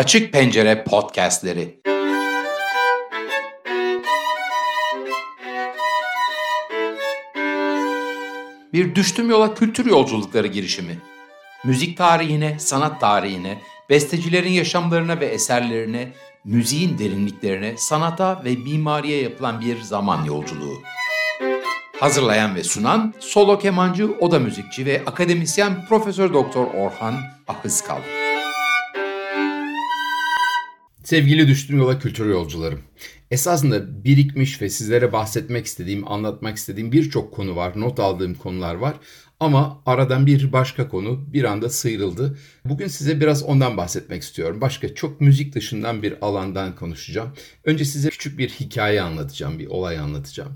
Açık Pencere Podcastleri Bir Düştüm Yola Kültür Yolculukları girişimi. Müzik tarihine, sanat tarihine, bestecilerin yaşamlarına ve eserlerine, müziğin derinliklerine, sanata ve mimariye yapılan bir zaman yolculuğu. Hazırlayan ve sunan solo kemancı, oda müzikçi ve akademisyen Profesör Doktor Orhan Ahıskal. Sevgili Düştüm Yola Kültür Yolcularım. Esasında birikmiş ve sizlere bahsetmek istediğim, anlatmak istediğim birçok konu var, not aldığım konular var. Ama aradan bir başka konu bir anda sıyrıldı. Bugün size biraz ondan bahsetmek istiyorum. Başka çok müzik dışından bir alandan konuşacağım. Önce size küçük bir hikaye anlatacağım, bir olay anlatacağım.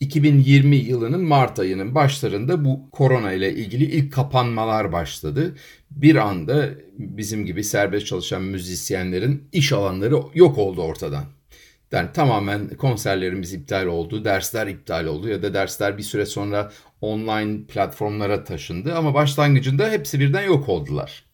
2020 yılının Mart ayının başlarında bu korona ile ilgili ilk kapanmalar başladı. Bir anda bizim gibi serbest çalışan müzisyenlerin iş alanları yok oldu ortadan. Yani tamamen konserlerimiz iptal oldu, dersler iptal oldu ya da dersler bir süre sonra online platformlara taşındı ama başlangıcında hepsi birden yok oldular.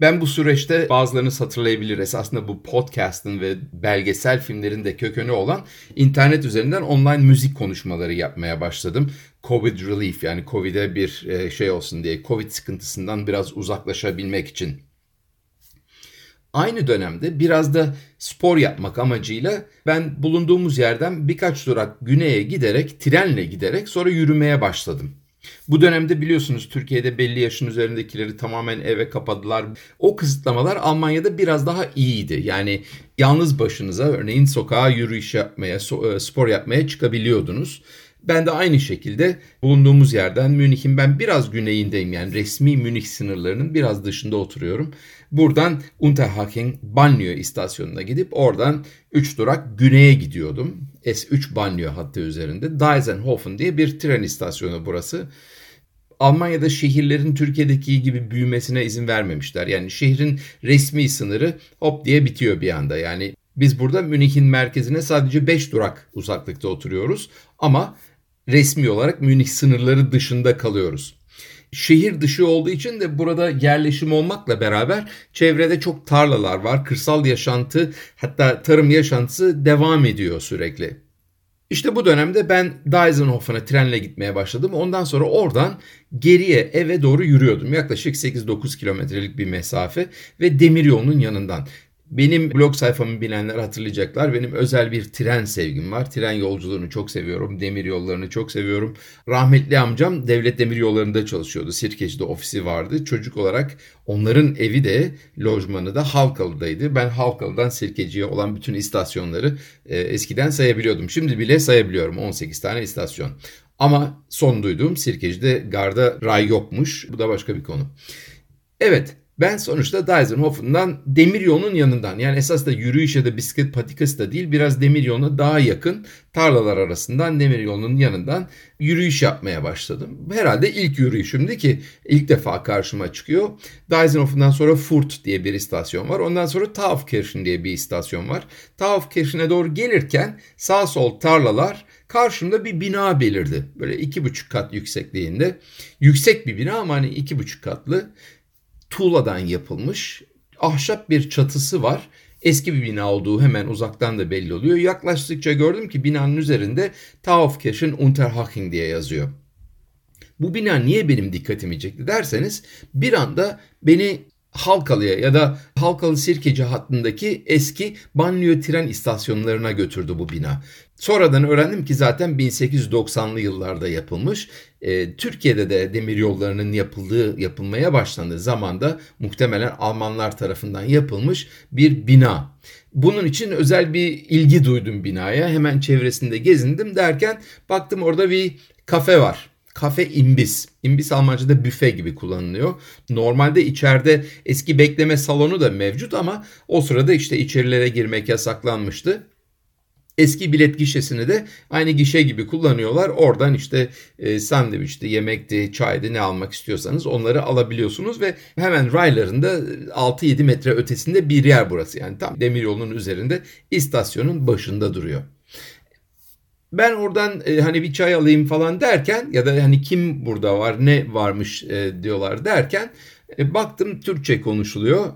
Ben bu süreçte bazılarınız hatırlayabilir esasında bu podcast'ın ve belgesel filmlerin de kökeni olan internet üzerinden online müzik konuşmaları yapmaya başladım. Covid relief yani Covid'e bir e, şey olsun diye Covid sıkıntısından biraz uzaklaşabilmek için. Aynı dönemde biraz da spor yapmak amacıyla ben bulunduğumuz yerden birkaç durak güneye giderek trenle giderek sonra yürümeye başladım. Bu dönemde biliyorsunuz Türkiye'de belli yaşın üzerindekileri tamamen eve kapadılar. O kısıtlamalar Almanya'da biraz daha iyiydi. Yani yalnız başınıza örneğin sokağa yürüyüş yapmaya, e, spor yapmaya çıkabiliyordunuz. Ben de aynı şekilde bulunduğumuz yerden Münih'in ben biraz güneyindeyim yani resmi Münih sınırlarının biraz dışında oturuyorum. Buradan Unterhaching Banlieue istasyonuna gidip oradan 3 durak güneye gidiyordum. S3 Banlieue hattı üzerinde. Deisenhofen diye bir tren istasyonu burası. Almanya'da şehirlerin Türkiye'deki gibi büyümesine izin vermemişler. Yani şehrin resmi sınırı hop diye bitiyor bir anda. Yani biz burada Münih'in merkezine sadece 5 durak uzaklıkta oturuyoruz ama resmi olarak Münih sınırları dışında kalıyoruz. Şehir dışı olduğu için de burada yerleşim olmakla beraber çevrede çok tarlalar var. Kırsal yaşantı hatta tarım yaşantısı devam ediyor sürekli. İşte bu dönemde ben Deisenhofen'a trenle gitmeye başladım. Ondan sonra oradan geriye eve doğru yürüyordum. Yaklaşık 8-9 kilometrelik bir mesafe ve demiryolunun yanından. Benim blog sayfamı bilenler hatırlayacaklar. Benim özel bir tren sevgim var. Tren yolculuğunu çok seviyorum. Demir yollarını çok seviyorum. Rahmetli amcam devlet demir yollarında çalışıyordu. Sirkeci'de ofisi vardı. Çocuk olarak onların evi de lojmanı da Halkalı'daydı. Ben Halkalı'dan Sirkeci'ye olan bütün istasyonları e, eskiden sayabiliyordum. Şimdi bile sayabiliyorum 18 tane istasyon. Ama son duyduğum Sirkeci'de garda ray yokmuş. Bu da başka bir konu. Evet ben sonuçta Deisenhofen'dan demir yolunun yanından yani esas da yürüyüş ya da bisiklet patikası da değil biraz demir yoluna daha yakın tarlalar arasından demir yolunun yanından yürüyüş yapmaya başladım. Herhalde ilk yürüyüşümdü ki ilk defa karşıma çıkıyor. Deisenhofen'dan sonra Furt diye bir istasyon var. Ondan sonra Taufkirchen diye bir istasyon var. Taufkirchen'e doğru gelirken sağ sol tarlalar karşımda bir bina belirdi. Böyle iki buçuk kat yüksekliğinde. Yüksek bir bina ama hani iki buçuk katlı tuğladan yapılmış ahşap bir çatısı var. Eski bir bina olduğu hemen uzaktan da belli oluyor. Yaklaştıkça gördüm ki binanın üzerinde Taufkirchen Unterhaching diye yazıyor. Bu bina niye benim dikkatimi çekti derseniz bir anda beni Halkalı'ya ya da Halkalı Sirkeci hattındaki eski banliyö tren istasyonlarına götürdü bu bina. Sonradan öğrendim ki zaten 1890'lı yıllarda yapılmış. E, Türkiye'de de demir yollarının yapıldığı, yapılmaya başlandığı zamanda muhtemelen Almanlar tarafından yapılmış bir bina. Bunun için özel bir ilgi duydum binaya. Hemen çevresinde gezindim derken baktım orada bir kafe var. Kafe imbis. İmbis Almanca'da büfe gibi kullanılıyor. Normalde içeride eski bekleme salonu da mevcut ama o sırada işte içerilere girmek yasaklanmıştı. Eski bilet gişesini de aynı gişe gibi kullanıyorlar. Oradan işte e, sandviçti, yemekti, çaydı ne almak istiyorsanız onları alabiliyorsunuz ve hemen raylarında 6-7 metre ötesinde bir yer burası. Yani tam demiryolunun üzerinde istasyonun başında duruyor. Ben oradan e, hani bir çay alayım falan derken ya da hani kim burada var ne varmış e, diyorlar derken e, baktım Türkçe konuşuluyor.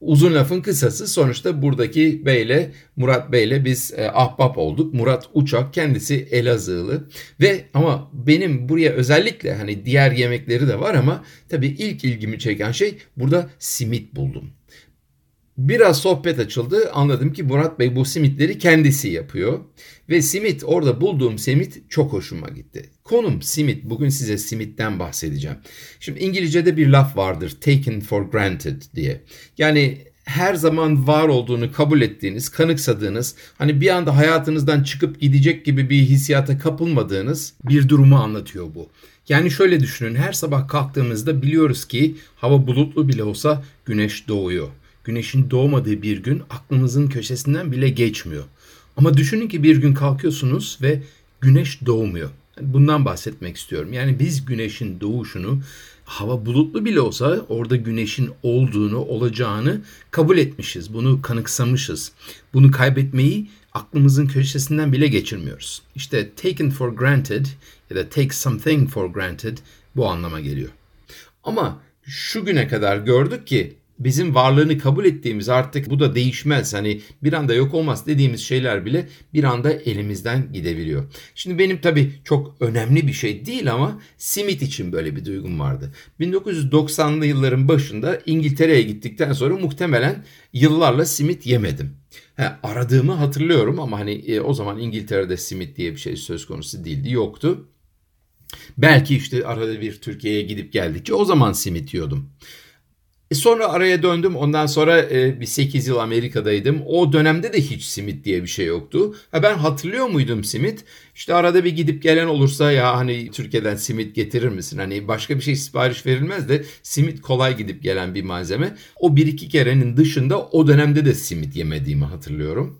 Uzun lafın kısası sonuçta buradaki beyle Murat Bey'le biz e, ahbap olduk. Murat Uçak kendisi Elazığlı ve ama benim buraya özellikle hani diğer yemekleri de var ama tabii ilk ilgimi çeken şey burada simit buldum. Biraz sohbet açıldı. Anladım ki Murat Bey bu simitleri kendisi yapıyor. Ve simit orada bulduğum simit çok hoşuma gitti. Konum simit. Bugün size simitten bahsedeceğim. Şimdi İngilizce'de bir laf vardır. Taken for granted diye. Yani her zaman var olduğunu kabul ettiğiniz, kanıksadığınız, hani bir anda hayatınızdan çıkıp gidecek gibi bir hissiyata kapılmadığınız bir durumu anlatıyor bu. Yani şöyle düşünün her sabah kalktığımızda biliyoruz ki hava bulutlu bile olsa güneş doğuyor güneşin doğmadığı bir gün aklınızın köşesinden bile geçmiyor. Ama düşünün ki bir gün kalkıyorsunuz ve güneş doğmuyor. Bundan bahsetmek istiyorum. Yani biz güneşin doğuşunu hava bulutlu bile olsa orada güneşin olduğunu, olacağını kabul etmişiz. Bunu kanıksamışız. Bunu kaybetmeyi aklımızın köşesinden bile geçirmiyoruz. İşte taken for granted ya da take something for granted bu anlama geliyor. Ama şu güne kadar gördük ki bizim varlığını kabul ettiğimiz artık bu da değişmez hani bir anda yok olmaz dediğimiz şeyler bile bir anda elimizden gidebiliyor. Şimdi benim tabii çok önemli bir şey değil ama simit için böyle bir duygum vardı. 1990'lı yılların başında İngiltere'ye gittikten sonra muhtemelen yıllarla simit yemedim. He, aradığımı hatırlıyorum ama hani e, o zaman İngiltere'de simit diye bir şey söz konusu değildi, yoktu. Belki işte arada bir Türkiye'ye gidip geldikçe o zaman simit yiyordum. E sonra araya döndüm. Ondan sonra e, bir 8 yıl Amerika'daydım. O dönemde de hiç simit diye bir şey yoktu. Ha ben hatırlıyor muydum simit? İşte arada bir gidip gelen olursa ya hani Türkiye'den simit getirir misin? Hani başka bir şey sipariş verilmez de simit kolay gidip gelen bir malzeme. O bir iki kerenin dışında o dönemde de simit yemediğimi hatırlıyorum.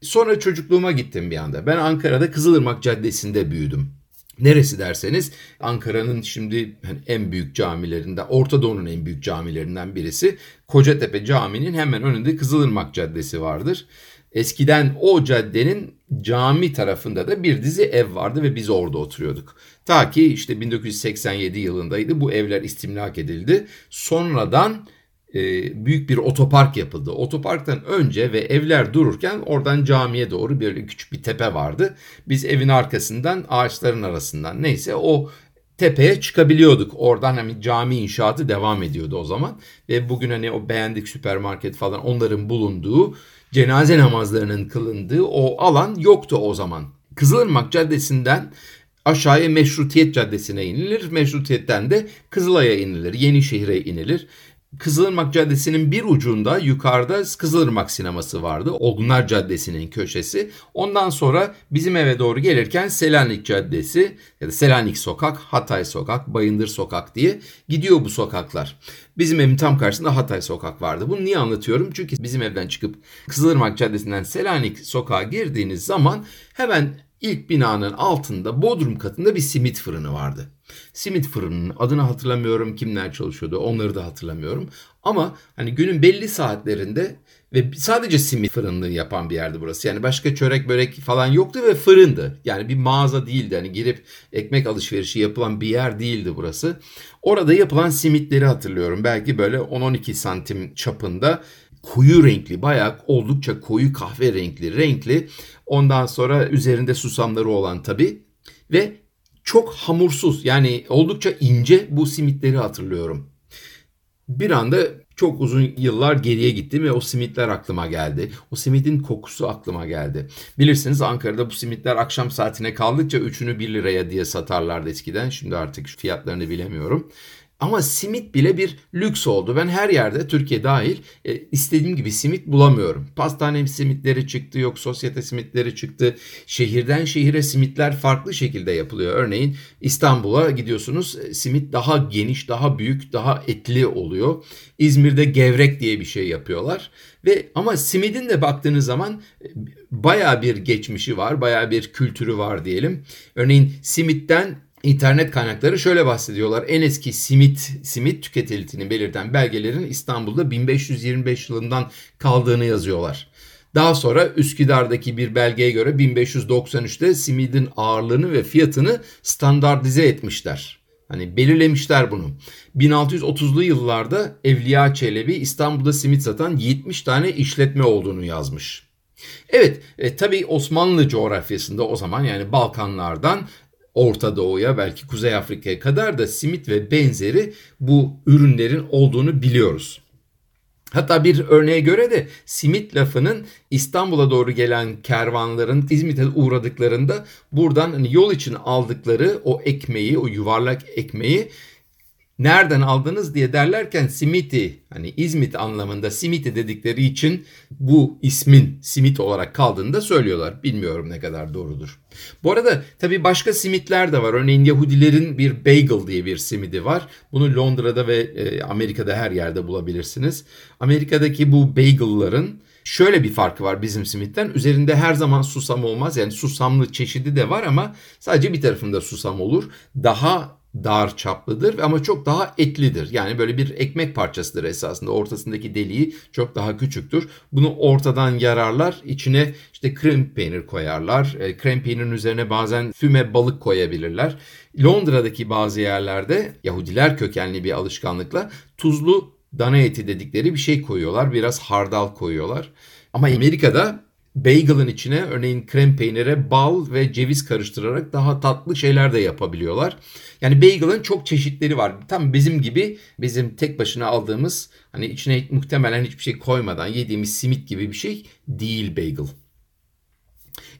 Sonra çocukluğuma gittim bir anda. Ben Ankara'da Kızılırmak Caddesi'nde büyüdüm. Neresi derseniz Ankara'nın şimdi hani en büyük camilerinden, Orta Doğu'nun en büyük camilerinden birisi Kocatepe Camii'nin hemen önünde Kızılırmak Caddesi vardır. Eskiden o caddenin cami tarafında da bir dizi ev vardı ve biz orada oturuyorduk. Ta ki işte 1987 yılındaydı bu evler istimlak edildi. Sonradan büyük bir otopark yapıldı. Otoparktan önce ve evler dururken oradan camiye doğru bir küçük bir tepe vardı. Biz evin arkasından ağaçların arasından neyse o tepeye çıkabiliyorduk. Oradan hani cami inşaatı devam ediyordu o zaman. Ve bugün hani o beğendik süpermarket falan onların bulunduğu cenaze namazlarının kılındığı o alan yoktu o zaman. Kızılırmak Caddesi'nden aşağıya Meşrutiyet Caddesi'ne inilir. Meşrutiyet'ten de Kızılay'a inilir. Yenişehir'e inilir. Kızılırmak Caddesi'nin bir ucunda yukarıda Kızılırmak sineması vardı. Olgunlar Caddesi'nin köşesi. Ondan sonra bizim eve doğru gelirken Selanik Caddesi ya da Selanik Sokak, Hatay Sokak, Bayındır Sokak diye gidiyor bu sokaklar. Bizim evin tam karşısında Hatay Sokak vardı. Bunu niye anlatıyorum? Çünkü bizim evden çıkıp Kızılırmak Caddesi'nden Selanik Sokağa girdiğiniz zaman hemen ilk binanın altında Bodrum katında bir simit fırını vardı. Simit fırınının adını hatırlamıyorum kimler çalışıyordu onları da hatırlamıyorum. Ama hani günün belli saatlerinde ve sadece simit fırınlığı yapan bir yerdi burası. Yani başka çörek börek falan yoktu ve fırındı. Yani bir mağaza değildi. Hani girip ekmek alışverişi yapılan bir yer değildi burası. Orada yapılan simitleri hatırlıyorum. Belki böyle 10-12 santim çapında koyu renkli bayağı oldukça koyu kahve renkli ondan sonra üzerinde susamları olan tabi ve çok hamursuz yani oldukça ince bu simitleri hatırlıyorum. Bir anda çok uzun yıllar geriye gittim ve o simitler aklıma geldi. O simitin kokusu aklıma geldi. Bilirsiniz Ankara'da bu simitler akşam saatine kaldıkça üçünü 1 liraya diye satarlardı eskiden. Şimdi artık fiyatlarını bilemiyorum. Ama simit bile bir lüks oldu. Ben her yerde Türkiye dahil e, istediğim gibi simit bulamıyorum. Pastane simitleri çıktı, yok sosyete simitleri çıktı. Şehirden şehire simitler farklı şekilde yapılıyor. Örneğin İstanbul'a gidiyorsunuz e, simit daha geniş, daha büyük, daha etli oluyor. İzmir'de gevrek diye bir şey yapıyorlar. Ve ama simidin de baktığınız zaman e, baya bir geçmişi var, baya bir kültürü var diyelim. Örneğin simitten İnternet kaynakları şöyle bahsediyorlar. En eski simit simit tüketildiğini belirten belgelerin İstanbul'da 1525 yılından kaldığını yazıyorlar. Daha sonra Üsküdar'daki bir belgeye göre 1593'te simidin ağırlığını ve fiyatını standartize etmişler. Hani belirlemişler bunu. 1630'lu yıllarda Evliya Çelebi İstanbul'da simit satan 70 tane işletme olduğunu yazmış. Evet, e, tabii Osmanlı coğrafyasında o zaman yani Balkanlardan Orta Doğu'ya belki Kuzey Afrika'ya kadar da simit ve benzeri bu ürünlerin olduğunu biliyoruz. Hatta bir örneğe göre de simit lafının İstanbul'a doğru gelen kervanların İzmit'e uğradıklarında buradan hani yol için aldıkları o ekmeği, o yuvarlak ekmeği nereden aldınız diye derlerken simiti hani İzmit anlamında simiti dedikleri için bu ismin simit olarak kaldığını da söylüyorlar. Bilmiyorum ne kadar doğrudur. Bu arada tabii başka simitler de var. Örneğin Yahudilerin bir bagel diye bir simidi var. Bunu Londra'da ve e, Amerika'da her yerde bulabilirsiniz. Amerika'daki bu bagel'ların Şöyle bir farkı var bizim simitten. Üzerinde her zaman susam olmaz. Yani susamlı çeşidi de var ama sadece bir tarafında susam olur. Daha dar çaplıdır ama çok daha etlidir. Yani böyle bir ekmek parçasıdır esasında. Ortasındaki deliği çok daha küçüktür. Bunu ortadan yararlar. İçine işte krem peynir koyarlar. E, krem peynirin üzerine bazen füme balık koyabilirler. Londra'daki bazı yerlerde Yahudiler kökenli bir alışkanlıkla tuzlu dana eti dedikleri bir şey koyuyorlar. Biraz hardal koyuyorlar. Ama Amerika'da bagel'ın içine örneğin krem peynire bal ve ceviz karıştırarak daha tatlı şeyler de yapabiliyorlar. Yani bagel'ın çok çeşitleri var. Tam bizim gibi bizim tek başına aldığımız hani içine muhtemelen hiçbir şey koymadan yediğimiz simit gibi bir şey değil bagel.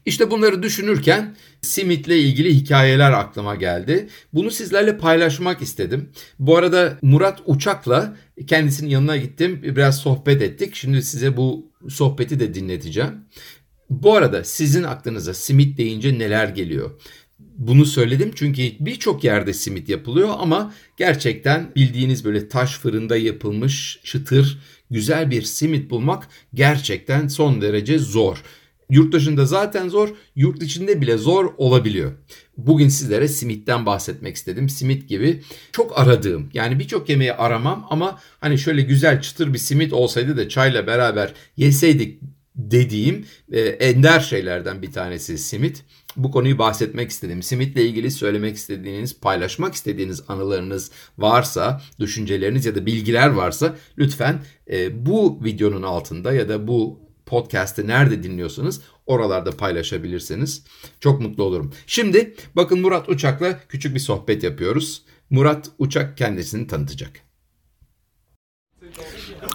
İşte bunları düşünürken simitle ilgili hikayeler aklıma geldi. Bunu sizlerle paylaşmak istedim. Bu arada Murat Uçak'la kendisinin yanına gittim. Biraz sohbet ettik. Şimdi size bu sohbeti de dinleteceğim. Bu arada sizin aklınıza simit deyince neler geliyor? Bunu söyledim çünkü birçok yerde simit yapılıyor ama gerçekten bildiğiniz böyle taş fırında yapılmış çıtır güzel bir simit bulmak gerçekten son derece zor. Yurt dışında zaten zor, yurt içinde bile zor olabiliyor. Bugün sizlere simitten bahsetmek istedim. Simit gibi çok aradığım yani birçok yemeği aramam ama hani şöyle güzel çıtır bir simit olsaydı da çayla beraber yeseydik dediğim e, ender şeylerden bir tanesi simit. Bu konuyu bahsetmek istedim. Simitle ilgili söylemek istediğiniz, paylaşmak istediğiniz anılarınız varsa, düşünceleriniz ya da bilgiler varsa lütfen e, bu videonun altında ya da bu podcast'ı nerede dinliyorsanız oralarda paylaşabilirseniz çok mutlu olurum. Şimdi bakın Murat Uçak'la küçük bir sohbet yapıyoruz. Murat Uçak kendisini tanıtacak.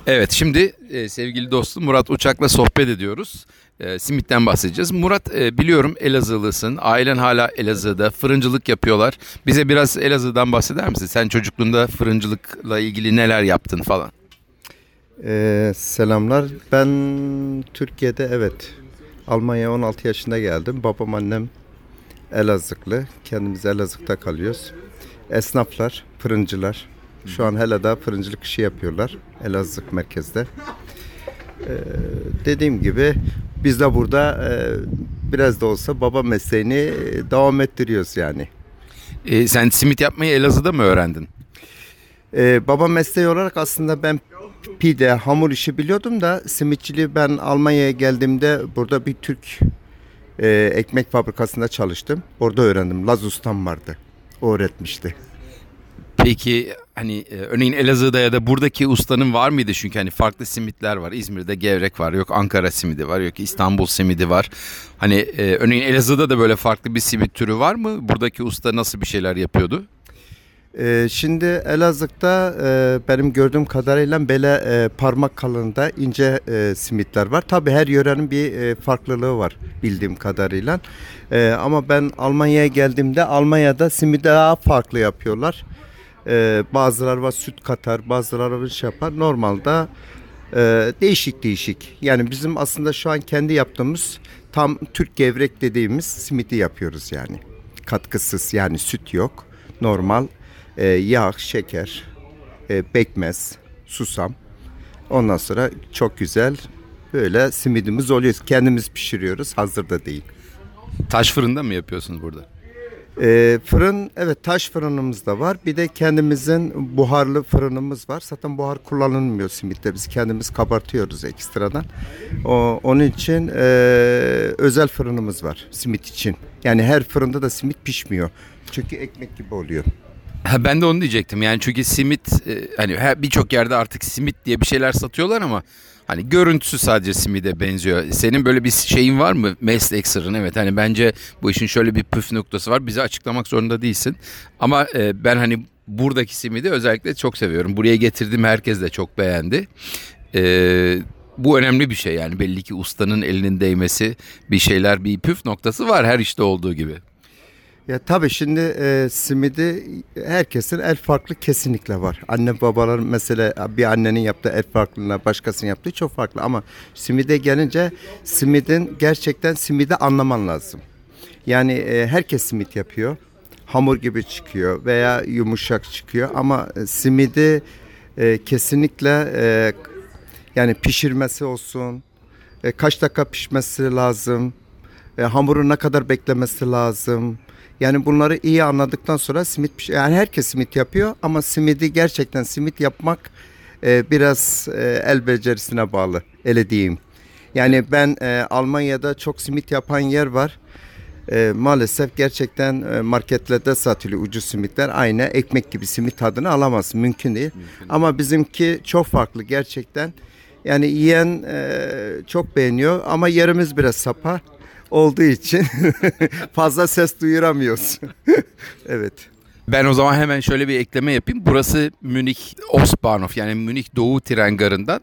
Evet şimdi e, sevgili dostum Murat Uçak'la sohbet ediyoruz. E, simitten bahsedeceğiz. Murat e, biliyorum Elazığlısın. Ailen hala Elazığ'da. Fırıncılık yapıyorlar. Bize biraz Elazığ'dan bahseder misin? Sen çocukluğunda fırıncılıkla ilgili neler yaptın falan? Ee, selamlar. Ben Türkiye'de evet Almanya 16 yaşında geldim. Babam annem Elazığlı. Kendimiz Elazığ'da kalıyoruz. Esnaflar, fırıncılar. Şu an hele daha fırıncılık işi yapıyorlar. Elazığ merkezde. Ee, dediğim gibi biz de burada e, biraz da olsa baba mesleğini devam ettiriyoruz yani. E, sen simit yapmayı Elazığ'da mı öğrendin? Ee, baba mesleği olarak aslında ben pide, hamur işi biliyordum da simitçiliği ben Almanya'ya geldiğimde burada bir Türk e, ekmek fabrikasında çalıştım. Orada öğrendim. Laz ustam vardı. O öğretmişti. Peki hani e, örneğin Elazığ'da ya da buradaki ustanın var mıydı? Çünkü hani farklı simitler var. İzmir'de gevrek var. Yok Ankara simidi var. Yok İstanbul simidi var. Hani e, örneğin Elazığ'da da böyle farklı bir simit türü var mı? Buradaki usta nasıl bir şeyler yapıyordu? Ee, şimdi Elazığ'da e, benim gördüğüm kadarıyla böyle e, parmak kalınlığında ince e, simitler var. Tabii her yörenin bir e, farklılığı var bildiğim kadarıyla. E, ama ben Almanya'ya geldiğimde Almanya'da simidi daha farklı yapıyorlar. E, bazıları var süt katar, bazıları var şey yapar. Normalde e, değişik değişik. Yani bizim aslında şu an kendi yaptığımız tam Türk gevrek dediğimiz simidi yapıyoruz yani. Katkısız yani süt yok. Normal e, yağ, şeker, e, bekmez, susam. Ondan sonra çok güzel böyle simidimiz oluyor. Kendimiz pişiriyoruz. Hazır da değil. Taş fırında mı yapıyorsunuz burada? E, fırın evet taş fırınımız da var. Bir de kendimizin buharlı fırınımız var. Zaten buhar kullanılmıyor simitte. Biz kendimiz kabartıyoruz ekstradan. O, onun için e, özel fırınımız var simit için. Yani her fırında da simit pişmiyor. Çünkü ekmek gibi oluyor. Ben de onu diyecektim. Yani çünkü simit e, hani birçok yerde artık simit diye bir şeyler satıyorlar ama hani görüntüsü sadece simide benziyor. Senin böyle bir şeyin var mı? Meslek sırrın evet. Hani bence bu işin şöyle bir püf noktası var. Bize açıklamak zorunda değilsin. Ama e, ben hani buradaki simidi özellikle çok seviyorum. Buraya getirdim herkes de çok beğendi. Eee bu önemli bir şey yani. Belli ki ustanın elinin değmesi bir şeyler bir püf noktası var her işte olduğu gibi. Ya tabii şimdi e, simidi herkesin el farklı kesinlikle var. Anne babaların mesela bir annenin yaptığı el farklılığına başkasının yaptığı çok farklı ama simide gelince simidin gerçekten simidi anlaman lazım. Yani e, herkes simit yapıyor. Hamur gibi çıkıyor veya yumuşak çıkıyor ama e, simidi e, kesinlikle e, yani pişirmesi olsun, e, kaç dakika pişmesi lazım, e, hamuru ne kadar beklemesi lazım. Yani bunları iyi anladıktan sonra simit yani herkes simit yapıyor ama simidi gerçekten simit yapmak e, biraz e, el becerisine bağlı. Öyle diyeyim. Yani ben e, Almanya'da çok simit yapan yer var. E, maalesef gerçekten e, marketlerde satılıyor ucuz simitler. Aynı ekmek gibi simit tadını alamazsın. Mümkün değil. Ama bizimki çok farklı gerçekten. Yani yiyen e, çok beğeniyor ama yerimiz biraz sapa olduğu için fazla ses duyuramıyoruz. evet. Ben o zaman hemen şöyle bir ekleme yapayım. Burası Münih Ostbahnhof yani Münih Doğu tren garından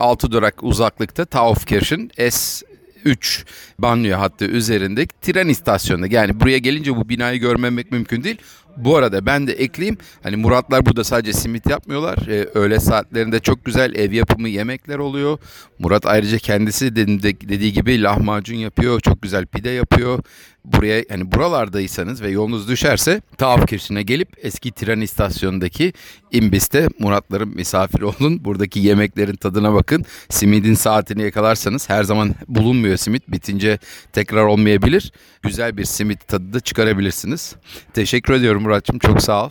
6 durak uzaklıkta Taufkirchen S 3 banliyö hattı üzerindeki tren istasyonu. Yani buraya gelince bu binayı görmemek mümkün değil. Bu arada ben de ekleyeyim. Hani Muratlar burada sadece simit yapmıyorlar. Ee, öğle saatlerinde çok güzel ev yapımı yemekler oluyor. Murat ayrıca kendisi dediği gibi lahmacun yapıyor. Çok güzel pide yapıyor. Buraya hani buralardaysanız ve yolunuz düşerse Taafkirşin'e gelip eski tren istasyonundaki imbiste Muratların misafiri olun. Buradaki yemeklerin tadına bakın. Simidin saatini yakalarsanız her zaman bulunmuyor simit. Bitince tekrar olmayabilir. Güzel bir simit tadı da çıkarabilirsiniz. Teşekkür ediyorum Muratçım. Çok sağ ol.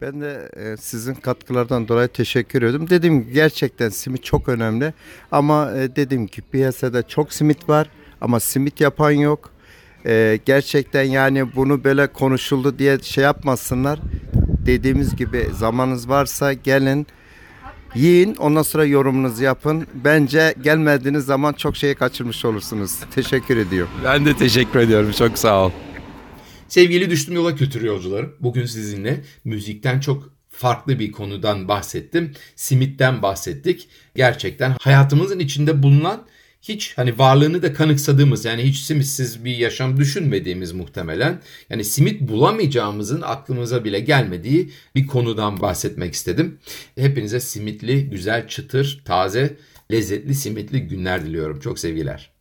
Ben de e, sizin katkılardan dolayı teşekkür ediyorum. Dediğim gibi gerçekten simit çok önemli. Ama e, dediğim gibi piyasada çok simit var ama simit yapan yok. E, gerçekten yani bunu böyle konuşuldu diye şey yapmasınlar. Dediğimiz gibi zamanınız varsa gelin yiyin ondan sonra yorumunuzu yapın. Bence gelmediğiniz zaman çok şeyi kaçırmış olursunuz. Teşekkür ediyorum. Ben de teşekkür ediyorum. Çok sağ ol. Sevgili Düştüm Yola Kültür Yolcuları, bugün sizinle müzikten çok farklı bir konudan bahsettim. Simitten bahsettik. Gerçekten hayatımızın içinde bulunan hiç hani varlığını da kanıksadığımız yani hiç simitsiz bir yaşam düşünmediğimiz muhtemelen yani simit bulamayacağımızın aklımıza bile gelmediği bir konudan bahsetmek istedim. Hepinize simitli, güzel, çıtır, taze, lezzetli simitli günler diliyorum. Çok sevgiler.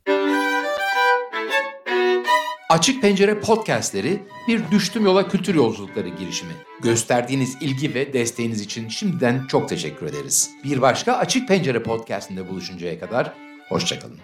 Açık Pencere podcastleri bir düştüm yola kültür yolculukları girişimi. Gösterdiğiniz ilgi ve desteğiniz için şimdiden çok teşekkür ederiz. Bir başka Açık Pencere podcastinde buluşuncaya kadar hoşçakalın.